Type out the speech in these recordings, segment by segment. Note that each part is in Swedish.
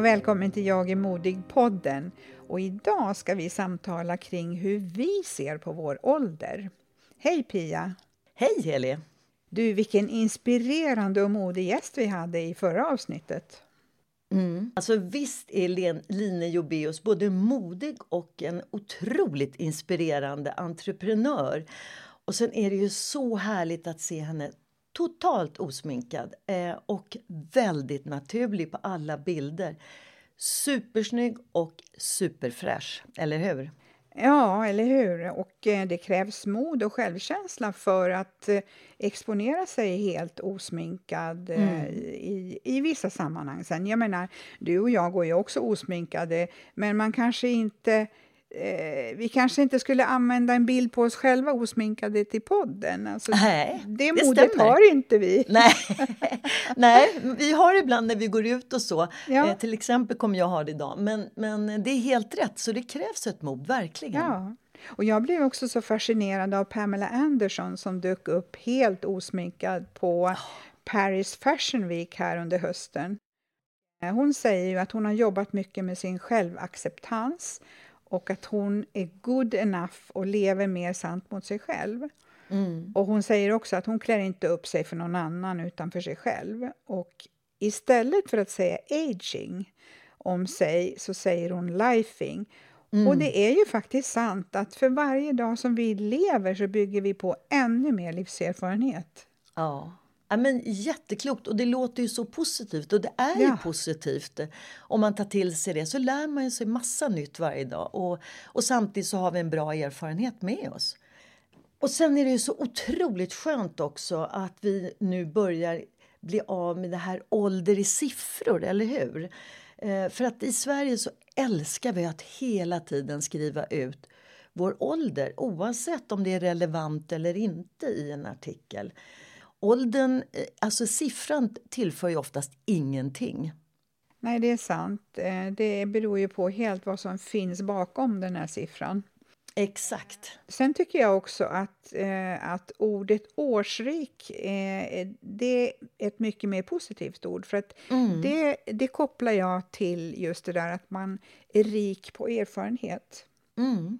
Och välkommen till Jag är modig-podden. Och idag ska vi samtala kring hur vi ser på vår ålder. Hej Pia! Hej Heli! Du, vilken inspirerande och modig gäst vi hade i förra avsnittet. Mm. Alltså visst är Len, Line Jobeus både modig och en otroligt inspirerande entreprenör. Och sen är det ju så härligt att se henne totalt osminkad eh, och väldigt naturlig på alla bilder. Supersnygg och superfräsch, eller hur? Ja, eller hur? Och eh, det krävs mod och självkänsla för att eh, exponera sig helt osminkad eh, Mm. i, i vissa sammanhang. Sen, jag menar, du och jag går ju också osminkade, men man kanske inte Eh, vi kanske inte skulle använda en bild på oss själva osminkade till podden. Alltså, Nej, det det modet stämmer. har inte vi. Nej. Nej, vi har ibland när vi går ut och så. Ja. Eh, till exempel kommer jag ha det idag. Men, men det är helt rätt, så det krävs ett mod, verkligen. Ja. Och jag blev också så fascinerad av Pamela Anderson som dök upp helt osminkad på Paris Fashion Week här under hösten. Eh, Hon säger ju att hon har jobbat mycket med sin självacceptans och att hon är good enough och lever mer sant mot sig själv. Mm. Och hon säger också att hon klär inte upp sig för någon annan utan för sig själv. Och istället för att säga aging om sig så säger hon lifing. Och det är ju faktiskt sant att för varje dag som vi lever så bygger vi på ännu mer livserfarenhet. Ja. Ja, men jätteklokt och det låter ju så positivt och det är ju Ja. positivt. Om man tar till sig det så lär man ju sig massa nytt varje dag och, och samtidigt så har vi en bra erfarenhet med oss. Och sen är det ju så otroligt skönt också att vi nu börjar bli av med det här ålder i siffror, eller hur? Eh, för att i Sverige så älskar vi att hela tiden skriva ut vår ålder oavsett om det är relevant eller inte i en artikel. Åldern, eh, alltså siffran tillför ju oftast ingenting. Nej, det är sant. Eh, Det beror ju på helt vad som finns bakom den här siffran. Exakt. Sen tycker jag också att, eh, att ordet årsrik det är ett mycket mer positivt ord. För att det, det kopplar jag till just det där att man är rik på erfarenhet. Mm.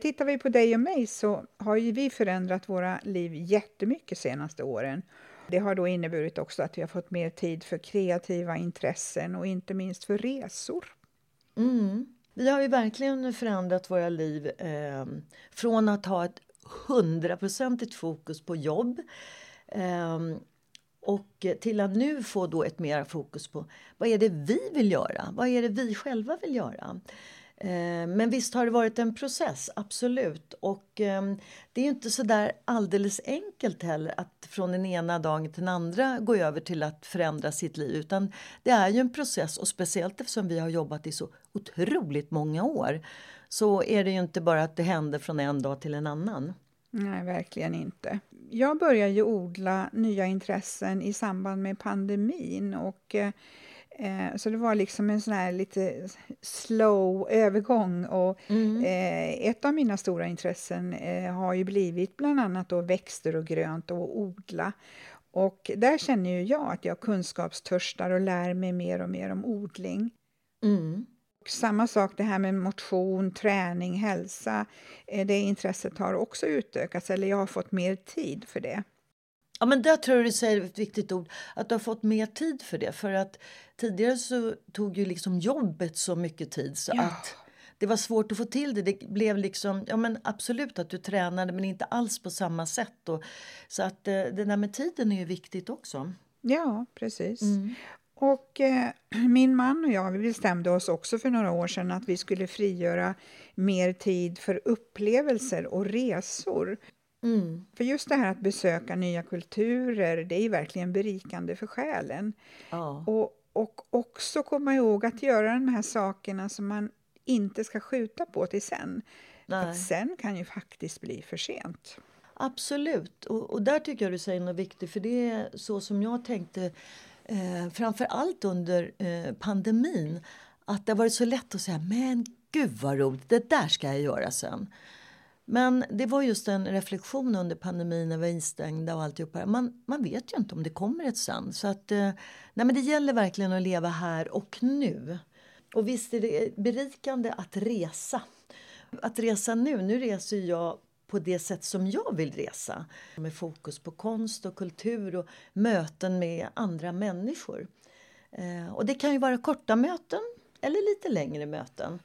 Tittar vi på dig och mig så har ju vi förändrat våra liv jättemycket senaste åren. Det har då inneburit också att vi har fått mer tid för kreativa intressen och inte minst för resor. Mm. Vi har ju verkligen förändrat våra liv eh, från att ha ett hundraprocentigt fokus på jobb eh, och till att nu få då ett mer fokus på vad är det vi vill göra? Vad är det vi själva vill göra? Eh, men visst har det varit en process, absolut. Och ehm, det är ju inte så där alldeles enkelt heller att från den ena dagen till den andra gå över till att förändra sitt liv. Utan det är ju en process och speciellt eftersom vi har jobbat i så otroligt många år så är det ju inte bara att det händer från en dag till en annan. Nej, verkligen inte. Jag började ju odla nya intressen i samband med pandemin och eh, eh, så det var liksom en sån här lite slow övergång. Och, Mm. eh, ett av mina stora intressen eh, har ju blivit bland annat då växter och grönt och odla. Och där känner ju jag att jag kunskapstörstar och lär mig mer och mer om odling. Mm. Samma sak det här med motion, träning, hälsa. Det intresset har också utökats, eller jag har fått mer tid för det. Ja, men där tror jag du säger ett viktigt ord, att du har fått mer tid för det. För att tidigare så tog ju liksom jobbet så mycket tid så Ja. att det var svårt att få till det. Det blev liksom, ja men absolut att du tränade men inte alls på samma sätt. Och, så att eh, det där med tiden är ju viktigt också. Ja, precis. Och eh, min man och jag vi bestämde oss också för några år sedan att vi skulle frigöra mer tid för upplevelser och resor. Mm. För just det här att besöka nya kulturer, det är verkligen berikande för själen. Ja. Och, och också komma ihåg att göra de här sakerna som man inte ska skjuta på till sen. Nej. att sen kan ju faktiskt bli för sent. Absolut. Och, och där tycker jag du säger något viktigt. För det är så som jag tänkte eh, framför allt under eh, pandemin. Att det har varit så lätt att säga men gud vad roligt, det där ska jag göra sen. Men det var just en reflektion under pandemin när vi var instängda och alltihopa. Man, man vet ju inte om det kommer ett sen. Så att, eh, nej men det gäller verkligen att leva här och nu. Och visst är det berikande att resa. Att resa nu, nu reser jag på det sätt som jag vill resa. Med fokus på konst och kultur och möten med andra människor. Eh, och det kan ju vara korta möten eller lite längre möten.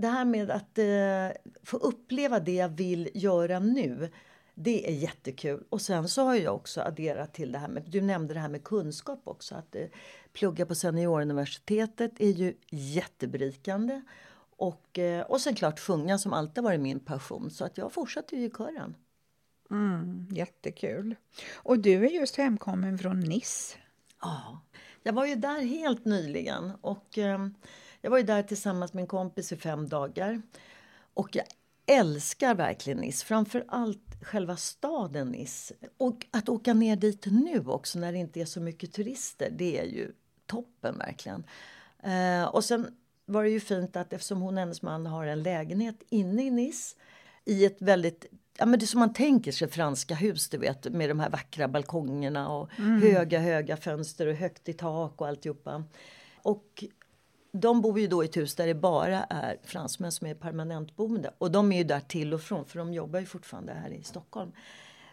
Det här med att eh, få uppleva det jag vill göra nu, det är jättekul. Och sen så har jag också adderat till det här med, du nämnde det här med kunskap också. Att eh, plugga på Senioruniversitetet är ju jätteberikande. Och, eh, och sen klart sjunga som alltid varit min passion. Så att jag fortsätter ju i kören. Mm, jättekul. Och du är just hemkommen från Nice. Ja, jag var ju där helt nyligen och eh, jag var ju där tillsammans med en kompis i fem dagar. Och jag älskar verkligen Nice, framför allt själva staden Nice. Och att åka ner dit nu också när det inte är så mycket turister, det är ju toppen verkligen. Eh, och sen var det ju fint att eftersom hon och hennes man har en lägenhet inne i Nice i ett väldigt Ja, men det är som man tänker sig franska hus, du vet, med de här vackra balkongerna och höga, höga fönster och högt i tak och alltihopa. Och de bor ju då i ett hus där det bara är fransmän som är permanentboende. Och de är ju där till och från, för de jobbar ju fortfarande här i Stockholm.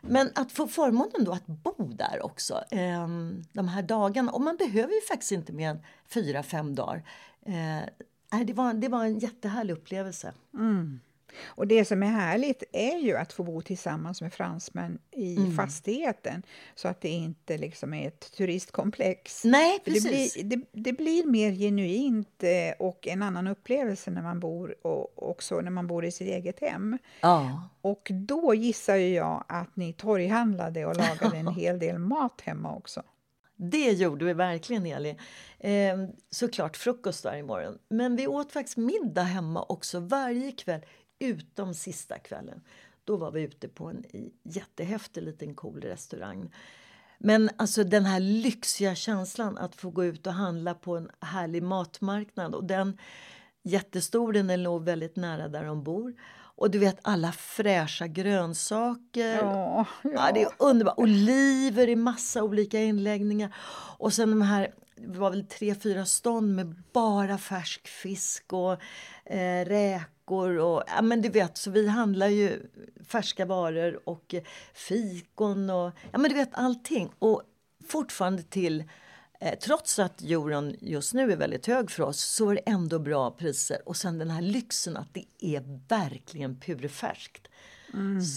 Men att få förmånen då att bo där också eh, de här dagarna. Och man behöver ju faktiskt inte mer än fyra, fem dagar. Eh, det, var, det var en jättehärlig upplevelse. Mm. Och det som är härligt är ju att få bo tillsammans med fransmän i Mm. fastigheten så att det inte liksom är ett turistkomplex. Nej, För det, precis. blir, det, det blir mer genuint eh, och en annan upplevelse när man bor och också när man bor i sitt eget hem. Ja. Och då gissar jag att ni torghandlade och lagade en hel del mat hemma också. Det gjorde vi verkligen, Eli. Eh, såklart frukost varje morgon. Men vi åt faktiskt middag hemma också varje kväll, utom sista kvällen. Då var vi ute på en jättehäftig liten cool restaurang. Men alltså den här lyxiga känslan att få gå ut och handla på en härlig matmarknad. Och den jättestor, den låg väldigt nära där de bor. Och du vet alla fräscha grönsaker. Ja, Ja, det är underbart. Oliver i massa olika inläggningar. Och sen de här, det var väl tre, fyra stånd med bara färsk fisk och eh, räkor. Och, ja, men du vet, så vi handlar ju färska varor och fikon och ja, men du vet allting. Och fortfarande till Eh, trots att euron just nu är väldigt hög för oss så är det ändå bra priser. Och sen den här lyxen att det är verkligen purfärskt.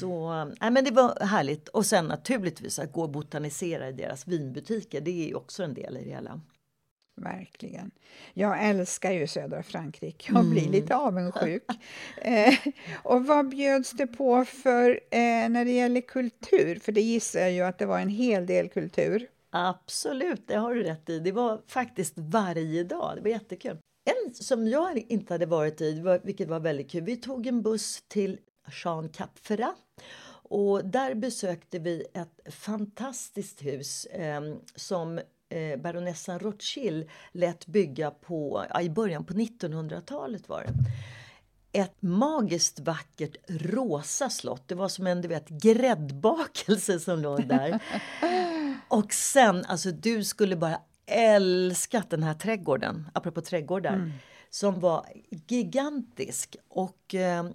Så äh, men det var härligt. Och sen naturligtvis att gå och botanisera i deras vinbutiker. Det är ju också en del i det hela. Verkligen. Jag älskar ju södra Frankrike. Jag blir lite avundsjuk. eh, och vad bjöds det på för eh, när det gäller kultur? För det gissar jag ju att det var en hel del kultur. Absolut, det har du rätt i. Det var faktiskt varje dag. Det var jättekul. En som jag inte hade varit i, var- vilket var väldigt kul. Vi tog en buss till Jean Cap Ferrat. Och där besökte vi ett fantastiskt hus eh, som eh, baronessan Rothschild lät bygga på, ja, i början på 1900-talet var det. Ett magiskt vackert rosa slott. Det var som en du vet, gräddbakelse som låg där. Och sen, alltså du skulle bara älskat den här trädgården, apropå trädgårdar, mm. som var gigantisk. Och eh,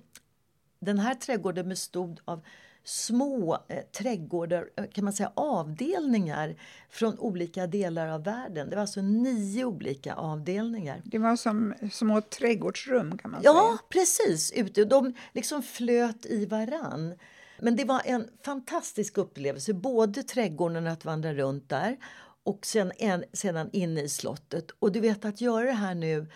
den här trädgården bestod av små eh, trädgårdar, eh, kan man säga avdelningar från olika delar av världen. Det var alltså nio olika avdelningar. Det var som små trädgårdsrum kan man ja, säga. Ja, precis. Ute. De liksom flöt i varann. Men det var en fantastisk upplevelse, både trädgården att vandra runt där och sen en, sedan inne i slottet. Och du vet att göra det här nu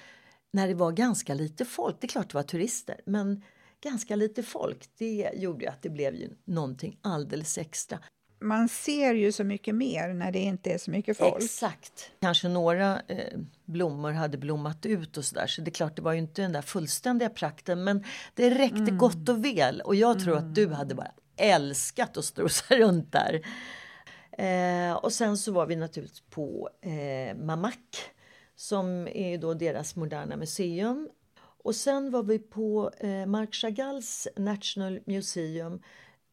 när det var ganska lite folk, det är klart det var turister, men ganska lite folk, det gjorde att det blev ju någonting alldeles extra. Man ser ju så mycket mer när det inte är så mycket folk. Exakt. Kanske några eh, blommor hade blommat ut och sådär, så det är klart det var ju inte den där fullständiga prakten, men det räckte mm. gott och väl. Och jag tror mm. att du hade bara älskat att strosa runt där. Eh, och sen så var vi naturligtvis på eh, Mamak som är då deras moderna museum. Och sen var vi på eh, Marc Chagalls National Museum.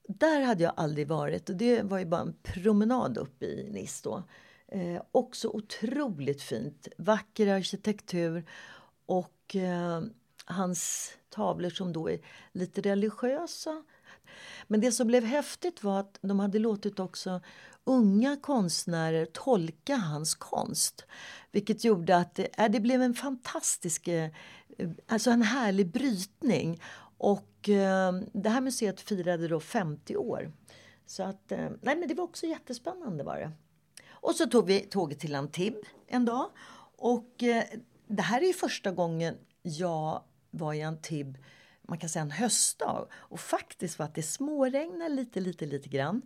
Där hade jag aldrig varit och det var ju bara en promenad upp i Nice då. Eh, också otroligt fint, vacker arkitektur och eh, hans tavlor som då är lite religiösa. Men det som blev häftigt var att de hade låtit också unga konstnärer tolka hans konst. Vilket gjorde att det, det blev en fantastisk, eh, alltså en härlig brytning. Och eh, det här museet firade då 50 år. Så att, eh, nej men det var också jättespännande var det. Och så tog vi tåget till Antibes en dag. Och eh, det här är första gången jag var i Antibes man kan säga en höstdag. Och faktiskt var att det småregnade lite, lite, lite grann.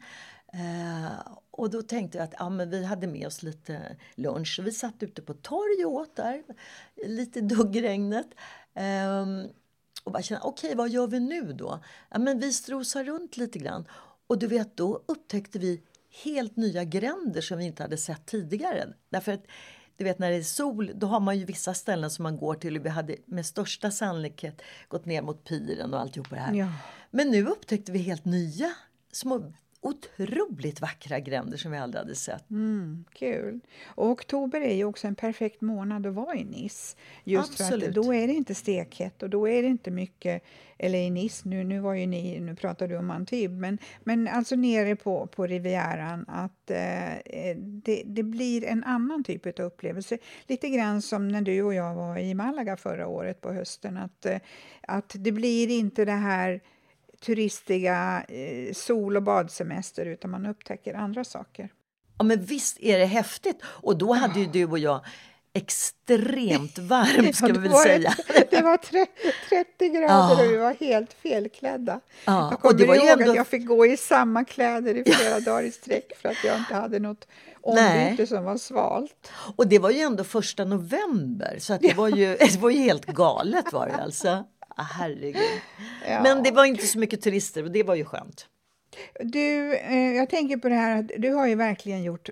Eh, och då tänkte jag att ja, men vi hade med oss lite lunch. vi satt ute på torg och åt där, lite duggregnet. Eh, och bara kände, okej okay, vad gör vi nu då? Ja, men vi strosar runt lite grann. Och du vet, då upptäckte vi helt nya gränder som vi inte hade sett tidigare. Därför att du vet när det är sol, då har man ju vissa ställen som man går till och vi hade med största sannolikhet gått ner mot piren och alltihop det här. Ja. Men nu upptäckte vi helt nya små otroligt vackra gränder som vi aldrig hade sett. Mm, kul! Och oktober är ju också en perfekt månad att vara i Nice. Just Absolut. för att då är det inte stekhett och då är det inte mycket, eller i Nice, nu, nu var ju ni, nu pratar du om Antibes, men, men alltså nere på, på Rivieran att eh, det, det blir en annan typ av upplevelse. Lite grann som när du och jag var i Malaga förra året på hösten, att, eh, att det blir inte det här turistiga eh, sol och badsemester utan man upptäcker andra saker. Ja men visst är det häftigt! Och då hade ju du och jag extremt varmt ska ja, vi väl säga. Det var 30 grader ja. och vi var helt felklädda. Ja. Jag kommer ihåg ändå... att jag fick gå i samma kläder i flera dagar i sträck för att jag inte hade något ombyte som var svalt. Och det var ju ändå första november så att det, var ju, det var ju helt galet var det alltså. Ah, herregud. Ja. Men det var inte så mycket turister och det var ju skönt. Du, eh, jag tänker på det här att du har ju verkligen gjort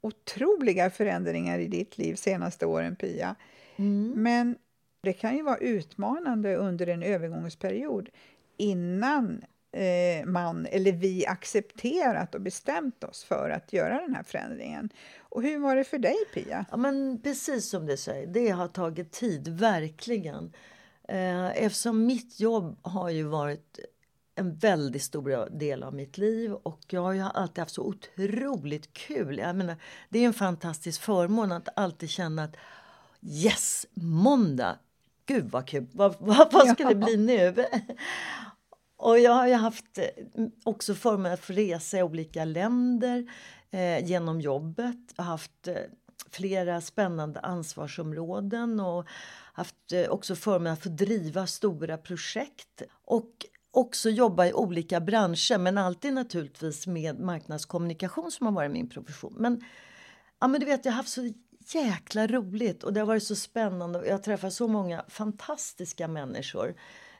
otroliga förändringar i ditt liv senaste åren, Pia. Mm. Men det kan ju vara utmanande under en övergångsperiod innan eh, man eller vi accepterat och bestämt oss för att göra den här förändringen. Och hur var det för dig, Pia? Ja, men precis som du säger, det har tagit tid, verkligen. Eh, eftersom mitt jobb har ju varit en väldigt stor del av mitt liv och jag har alltid haft så otroligt kul. Jag menar, det är en fantastisk förmån att alltid känna att yes, måndag! Gud vad kul! Vad, vad, vad ska det bli nu? Och jag har ju haft eh, också förmånen att få resa i olika länder eh, genom jobbet. Jag har haft eh, flera spännande ansvarsområden och haft eh, också förmånen att få driva stora projekt och också jobba i olika branscher men alltid naturligtvis med marknadskommunikation som har varit min profession. Men, ja, men du vet, jag har haft så jäkla roligt och det har varit så spännande och jag har träffat så många fantastiska människor.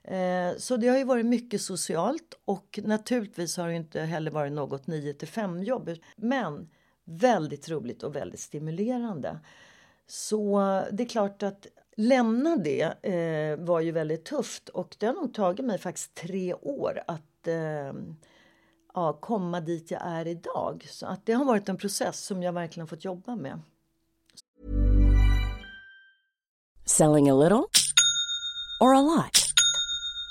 Eh, så det har ju varit mycket socialt och naturligtvis har det inte heller varit något 9 till 5 jobb. Men väldigt roligt och väldigt stimulerande. Så det är klart att lämna det eh, var ju väldigt tufft och det har nog tagit mig faktiskt tre år att eh, ja, komma dit jag är idag. Så att det har varit en process som jag verkligen fått jobba med. Selling a little or a lot?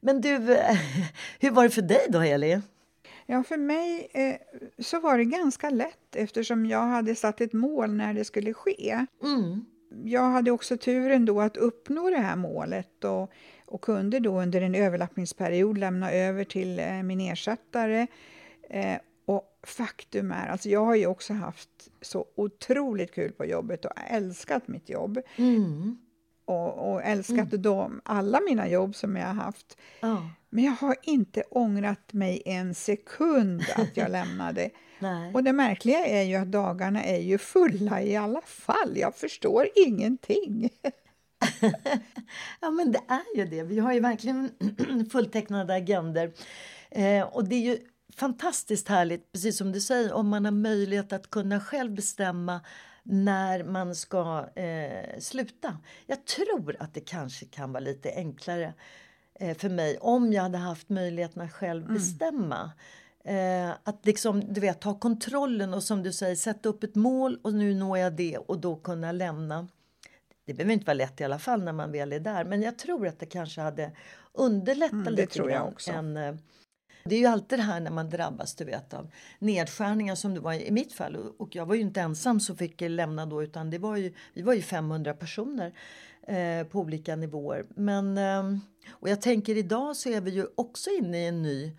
Men du, hur var det för dig då, Heli? Ja, för mig eh, så var det ganska lätt eftersom jag hade satt ett mål när det skulle ske. Mm. Jag hade också turen då att uppnå det här målet och, och kunde då under en överlappningsperiod lämna över till eh, min ersättare. Eh, och faktum är, alltså jag har ju också haft så otroligt kul på jobbet och älskat mitt jobb. Mm. Och, och älskat dem, alla mina jobb som jag har haft. Ja. Men jag har inte ångrat mig en sekund att jag lämnade. Nej. Och det märkliga är ju att dagarna är ju fulla i alla fall. Jag förstår ingenting. ja, men det är ju det. Vi har ju verkligen fulltecknade agender. Eh, och det är ju fantastiskt härligt, precis som du säger, om man har möjlighet att kunna själv bestämma när man ska eh, sluta. Jag tror att det kanske kan vara lite enklare eh, för mig om jag hade haft möjligheten att själv bestämma. Eh, att liksom, du vet, ta kontrollen och som du säger sätta upp ett mål och nu når jag det och då kunna lämna. Det behöver inte vara lätt i alla fall när man väl är där men jag tror att det kanske hade underlättat Mm, det lite tror jag grann också. än, eh, det är ju alltid det här när man drabbas du vet, av nedskärningar som det var i mitt fall. Och- jag var ju inte ensam som fick lämna då utan det var ju, vi var ju 500 personer eh, på olika nivåer. Men, eh, och jag tänker idag så är vi ju också inne i en ny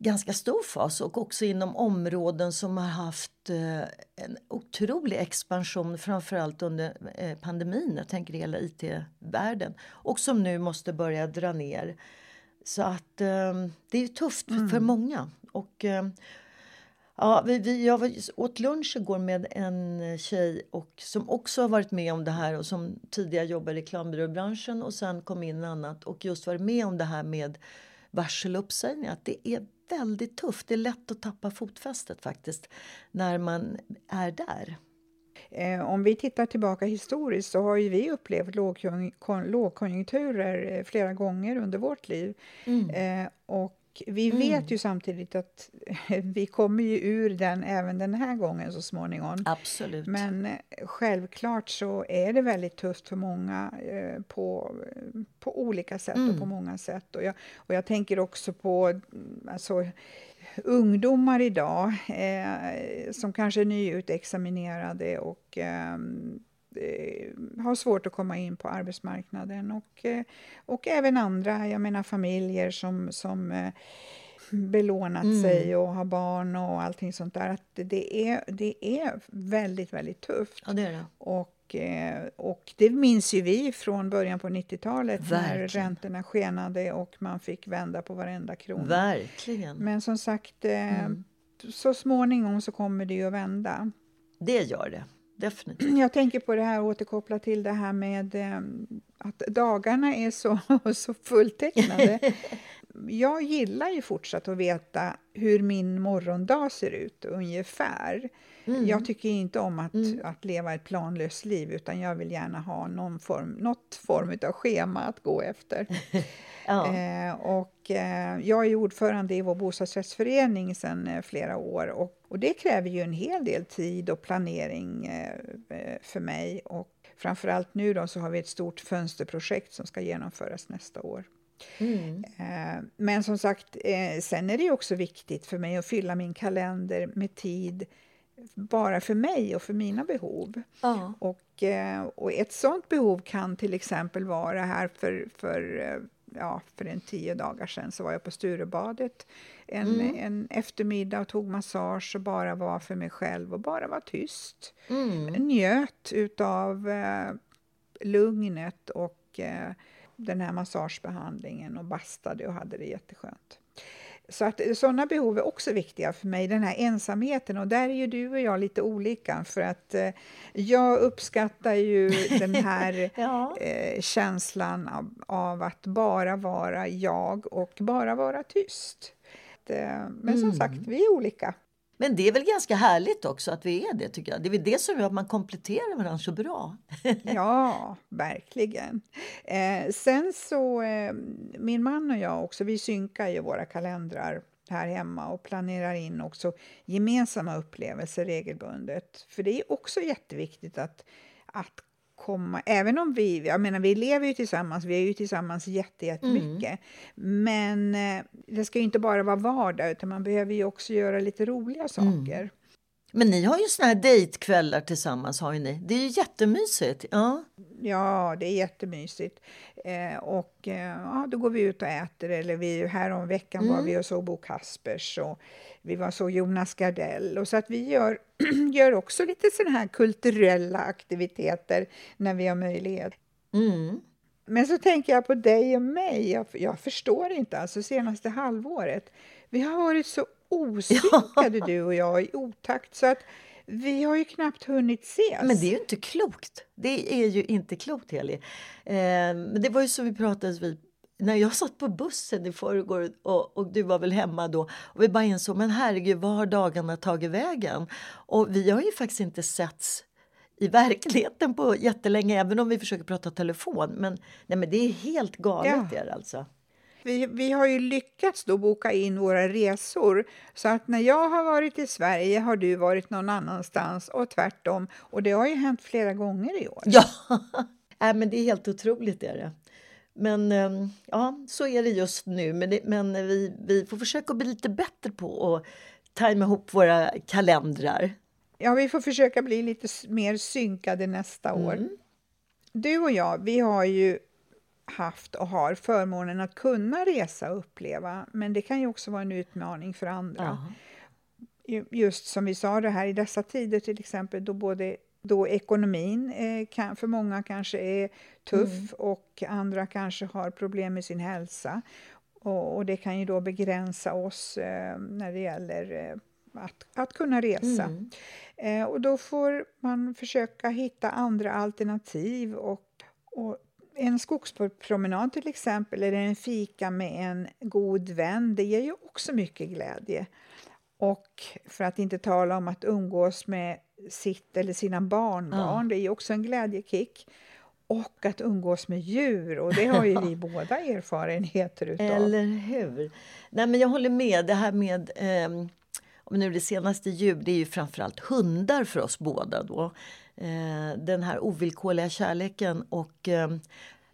ganska stor fas och också inom områden som har haft eh, en otrolig expansion framförallt under eh, pandemin. Jag tänker hela IT-världen och som nu måste börja dra ner. Så att eh, det är tufft för många. Och, eh, ja, vi, vi, jag var, åt lunch igår med en tjej och, som också har varit med om det här och som tidigare jobbade i reklambyråbranschen och sen kom in annat och just varit med om det här med varsel och uppsägningar. Att det är väldigt tufft. Det är lätt att tappa fotfästet faktiskt när man är där. Eh, om vi tittar tillbaka historiskt så har vi upplevt lågkon- kon- lågkonjunkturer eh, flera gånger under vårt liv. Eh, och vi vet ju samtidigt att vi kommer ju ur den även den här gången så småningom. Absolut. Men självklart så är det väldigt tufft för många på, på olika sätt och på många sätt. Och jag, och jag tänker också på mm, alltså, ungdomar idag eh, som kanske är nyutexaminerade och ehm, eh, har svårt att komma in på arbetsmarknaden och, eh, och även andra, jag menar familjer som, som eh, belånat sig och har barn och allting sånt där. Att det, är, det är väldigt, väldigt tufft. Ja, det är det. Och Och, eh, och det minns ju vi från början på 90-talet när räntorna skenade och man fick vända på varenda krona. Verkligen. Men som sagt, eh, Mm. så småningom så kommer det ju att vända. Det gör det. Definitivt. Jag tänker på det här, återkoppla till det här med eh, att dagarna är så, så fulltecknade. Jag gillar ju fortsatt att veta hur min morgondag ser ut ungefär. Mm. Jag tycker inte om att, att leva ett planlöst liv utan jag vill gärna ha någon form, något form av schema att gå efter. Ja. Eh, och, eh, jag är ordförande i vår bostadsrättsförening sedan eh, flera år och, och det kräver ju en hel del tid och planering eh, eh, för mig. Och framförallt nu då så har vi ett stort fönsterprojekt som ska genomföras nästa år. Mm. Eh, Men som sagt, sen är det också viktigt för mig att fylla min kalender med tid bara för mig och för mina behov. Ja. Och, eh, och ett sånt behov kan till exempel vara här för, för, eh, ja, för en tio dagar sedan så var jag på Sturebadet en, en eftermiddag och tog massage och bara var för mig själv och bara var tyst. Mm. Njöt utav eh, lugnet och eh, den här massagebehandlingen och bastade och hade det jätteskönt. Så att sådana behov är också viktiga för mig, den här ensamheten. Och där är ju du och jag lite olika för att eh, jag uppskattar ju den här Ja. eh, känslan av, av att bara vara jag och bara vara tyst. Eh, men som sagt, vi är olika. Men det är väl ganska härligt också att vi är det tycker jag. Det är väl det som gör att man kompletterar varandra så bra. Ja, verkligen. Eh, sen så, eh, min man och jag också, vi synkar ju våra kalendrar här hemma och planerar in också gemensamma upplevelser regelbundet. För det är också jätteviktigt att, att komma, även om vi, jag menar vi lever ju tillsammans, vi är ju tillsammans jätte, jättemycket. Men eh, det ska ju inte bara vara vardag utan man behöver ju också göra lite roliga saker. Men ni har ju såna här dejtkvällar tillsammans har ni. Det är ju jättemysigt. Ja. Ja, det är jättemysigt. Eh, och eh, ja, då går vi ut och äter. Eller vi, här om veckan var vi och såg Bo Kaspers och vi var såg Jonas Gardell. Och så att vi gör, gör också lite sådana här kulturella aktiviteter när vi har möjlighet. Mm. Men så tänker jag på dig och mig. Jag, jag förstår inte, alltså senaste halvåret. Vi har varit så osynkade du och jag i otakt så att vi har ju knappt hunnit ses. Men det är ju inte klokt. Det är ju inte klokt, Heli. Eh, men det var ju som vi pratade vid när jag satt på bussen i förrgår och, och du var väl hemma då och vi bara insåg men herregud vad har dagarna tagit vägen? Och vi har ju faktiskt inte setts i verkligheten på jättelänge även om vi försöker prata telefon. Men, nej, men det är helt galet Ja. är det alltså. Vi, vi har ju lyckats då boka in våra resor så att när jag har varit i Sverige har du varit någon annanstans och tvärtom. Och det har ju hänt flera gånger i år. Ja, nej, men det är helt otroligt. Är det. Men ehm, ja, så är det just nu. Men, det, men vi, vi får försöka bli lite bättre på att tajma ihop våra kalendrar. Ja, vi får försöka bli lite mer synkade nästa år. Du och jag, vi har ju haft och har förmånen att kunna resa och uppleva, men det kan ju också vara en utmaning för andra. Ju- Just som vi sa det här i dessa tider till exempel då både då ekonomin eh, kan, för många kanske är tuff och andra kanske har problem med sin hälsa. Och, och det kan ju då begränsa oss eh, när det gäller eh, att, att kunna resa. Eh, och då får man försöka hitta andra alternativ. Och, och en skogspromenad till exempel, eller en fika med en god vän, det ger ju också mycket glädje. Och för att inte tala om att umgås med sitt eller sina barnbarn, det är ju också en glädjekick. Och att umgås med djur, och det har ju vi båda erfarenheter utav. Eller hur? Nej, men jag håller med. Det här med ehm, om nu det senaste djur, det är ju framförallt hundar för oss båda. Då. Eh, den här ovillkorliga kärleken och eh,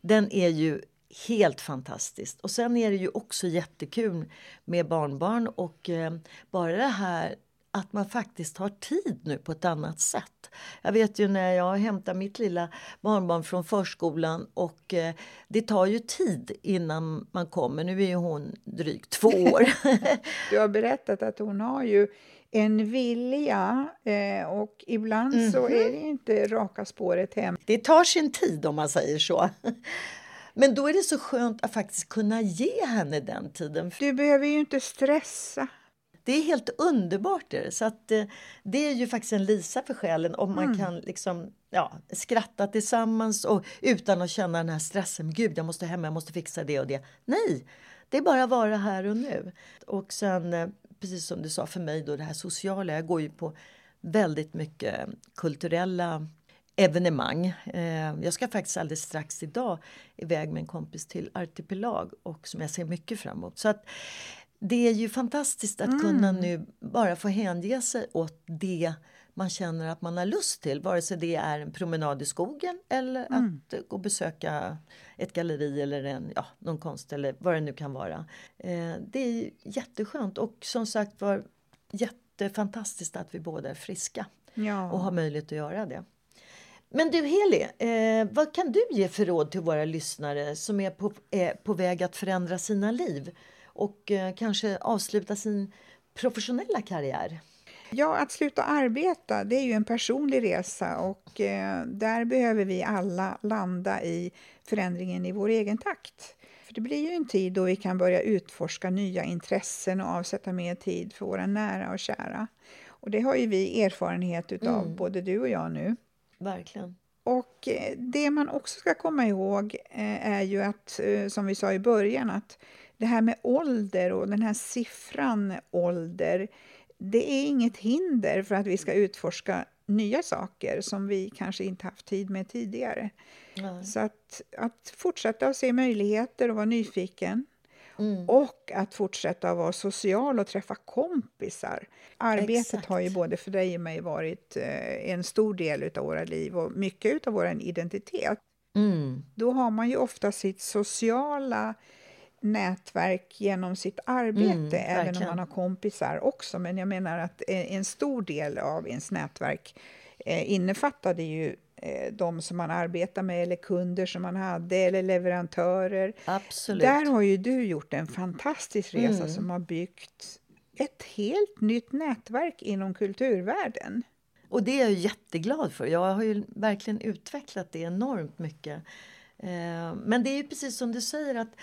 den är ju helt fantastisk. Och sen är det ju också jättekul med barnbarn och eh, bara det här att man faktiskt har tid nu på ett annat sätt. Jag vet ju när jag hämtar mitt lilla barnbarn från förskolan och eh, det tar ju tid innan man kommer. Nu är ju hon drygt två år. Du har berättat att hon har ju en vilja eh, och ibland mm -hmm. så är det inte raka spåret hem. Det tar sin tid om man säger så. Men då är det så skönt att faktiskt kunna ge henne den tiden. Du behöver ju inte stressa. Det är helt underbart. Det. Så att, eh, det är ju faktiskt en lisa för själen om man mm. kan liksom, ja, skratta tillsammans och utan att känna den här stressen. Gud, jag måste hem, jag måste fixa det och det. Nej, det är bara att vara här och nu. Och sen, eh, precis som du sa för mig, då, det här sociala. Jag går ju på väldigt mycket kulturella evenemang. Eh, jag ska faktiskt alldeles strax idag iväg med en kompis till Artipelag och som jag ser mycket fram emot. Så att det är ju fantastiskt att mm. kunna nu bara få hänge sig åt det man känner att man har lust till. Vare sig det är en promenad i skogen eller mm. att gå och besöka ett galleri eller en, ja, någon konst eller vad det nu kan vara. Eh, det är jätteskönt och som sagt var jättefantastiskt att vi båda är friska ja. och har möjlighet att göra det. Men du Heli, eh, vad kan du ge för råd till våra lyssnare som är på, är på väg att förändra sina liv och eh, kanske avsluta sin professionella karriär? Ja, att sluta arbeta det är ju en personlig resa och eh, där behöver vi alla landa i förändringen i vår egen takt. För Det blir ju en tid då vi kan börja utforska nya intressen och avsätta mer tid för våra nära och kära. Och Det har ju vi erfarenhet utav, mm. både du och jag nu. Verkligen. Och eh, det man också ska komma ihåg eh, är ju att, eh, som vi sa i början, att det här med ålder och den här siffran ålder, det är inget hinder för att vi ska utforska nya saker som vi kanske inte haft tid med tidigare. Nej. Så att, att fortsätta att se möjligheter och vara nyfiken Mm. Och att fortsätta vara social och träffa kompisar. Arbetet Exakt. har ju både för dig och mig varit eh, en stor del av våra liv och mycket av vår identitet. Mm. Då har man ju ofta sitt sociala nätverk genom sitt arbete, mm, även om man har kompisar också. Men jag menar att en stor del av ens nätverk eh, innefattade ju Eh, de som man arbetar med eller kunder som man hade eller leverantörer. Absolut. Där har ju du gjort en fantastisk resa mm. som har byggt ett helt nytt nätverk inom kulturvärlden. Och det är jag jätteglad för. Jag har ju verkligen utvecklat det enormt mycket. Eh, men det är ju precis som du säger att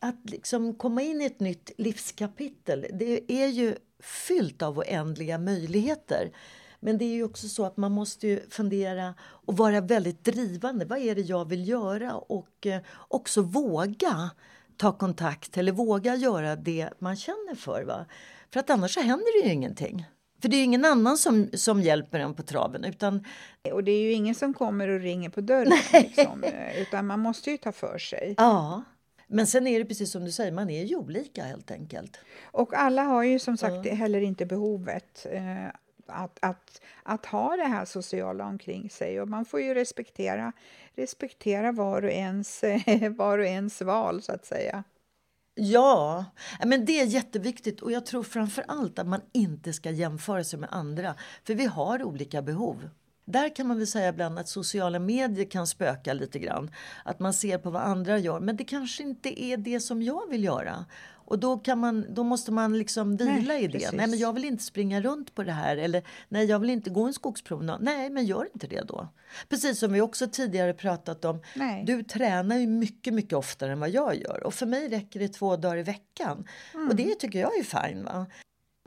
att liksom komma in i ett nytt livskapitel, det är ju fyllt av oändliga möjligheter. Men det är ju också så att man måste fundera och vara väldigt drivande. Vad är det jag vill göra? Och eh, också våga ta kontakt eller våga göra det man känner för. Va? För att annars så händer det ju ingenting. För det är ingen annan som, som hjälper en på traven. Utan... Och det är ju ingen som kommer och ringer på dörren. Liksom, eh, utan man måste ju ta för sig. Ja. Men sen är det precis som du säger, man är ju olika helt enkelt. Och alla har ju som sagt ja. heller inte behovet. Eh, att, att, att ha det här sociala omkring sig. Och man får ju respektera, respektera var, och ens, var och ens val, så att säga. Ja, men det är jätteviktigt och jag tror framför allt att man inte ska jämföra sig med andra. För vi har olika behov. Där kan man väl säga ibland att sociala medier kan spöka lite grann. Att man ser på vad andra gör, men det kanske inte är det som jag vill göra. Och då, kan man, då måste man liksom vila nej, i det. Precis. Nej, men jag vill inte springa runt på det här. Eller nej, jag vill inte gå en skogspromenad. Nej, men gör inte det då. Precis som vi också tidigare pratat om. Nej. Du tränar ju mycket, mycket oftare än vad jag gör. Och för mig räcker det två dagar i veckan. Mm. Och det tycker jag är fine. Va?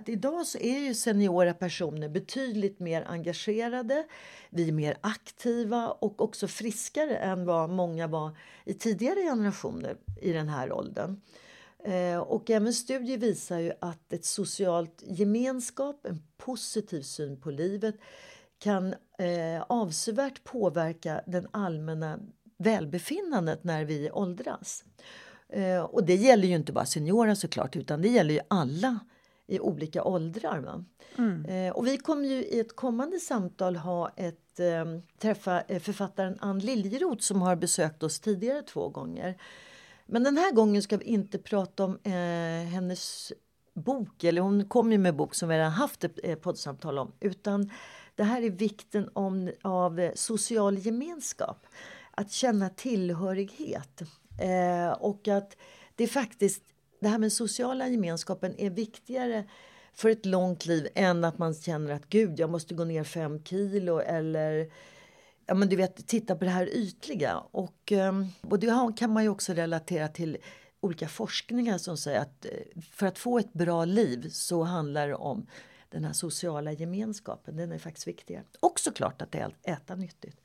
Idag så är ju seniora personer betydligt mer engagerade. Vi är mer aktiva och också friskare än vad många var i tidigare generationer i den här åldern. Eh, och även studier visar ju att ett socialt gemenskap, en positiv syn på livet kan eh, avsevärt påverka den allmänna välbefinnandet när vi åldras. Eh, och det gäller ju inte bara seniorer såklart utan det gäller ju alla i olika åldrar. Mm. Eh, och vi kommer ju i ett kommande samtal ha ett, eh, träffa eh, författaren Ann Liljeroth som har besökt oss tidigare två gånger. Men den här gången ska vi inte prata om eh, hennes bok, eller hon kom ju med bok som vi redan haft ett eh, poddsamtal om, utan det här är vikten om, av social gemenskap. Att känna tillhörighet. Eh, och att det faktiskt, det här med sociala gemenskapen är viktigare för ett långt liv än att man känner att gud, jag måste gå ner fem kilo eller ja, men du vet, titta på det här ytliga. Och, ehm, och det kan man ju också relatera till olika forskningar som säger att eh, för att få ett bra liv så handlar det om den här sociala gemenskapen. Den är faktiskt viktigare. Och såklart att äta nyttigt.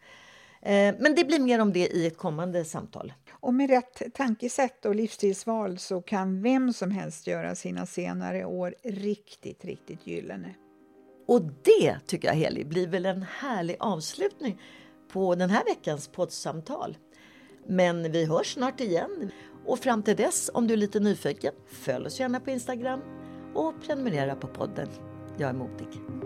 Eh, men det blir mer om det i ett kommande samtal. Och med rätt tankesätt och livsstilsval så kan vem som helst göra sina senare år riktigt, riktigt gyllene. Och det tycker jag Heli blir väl en härlig avslutning på den här veckans poddsamtal. Men vi hörs snart igen. Och fram till dess, om du är lite nyfiken, följ oss gärna på Instagram och prenumerera på podden. Jag är modig.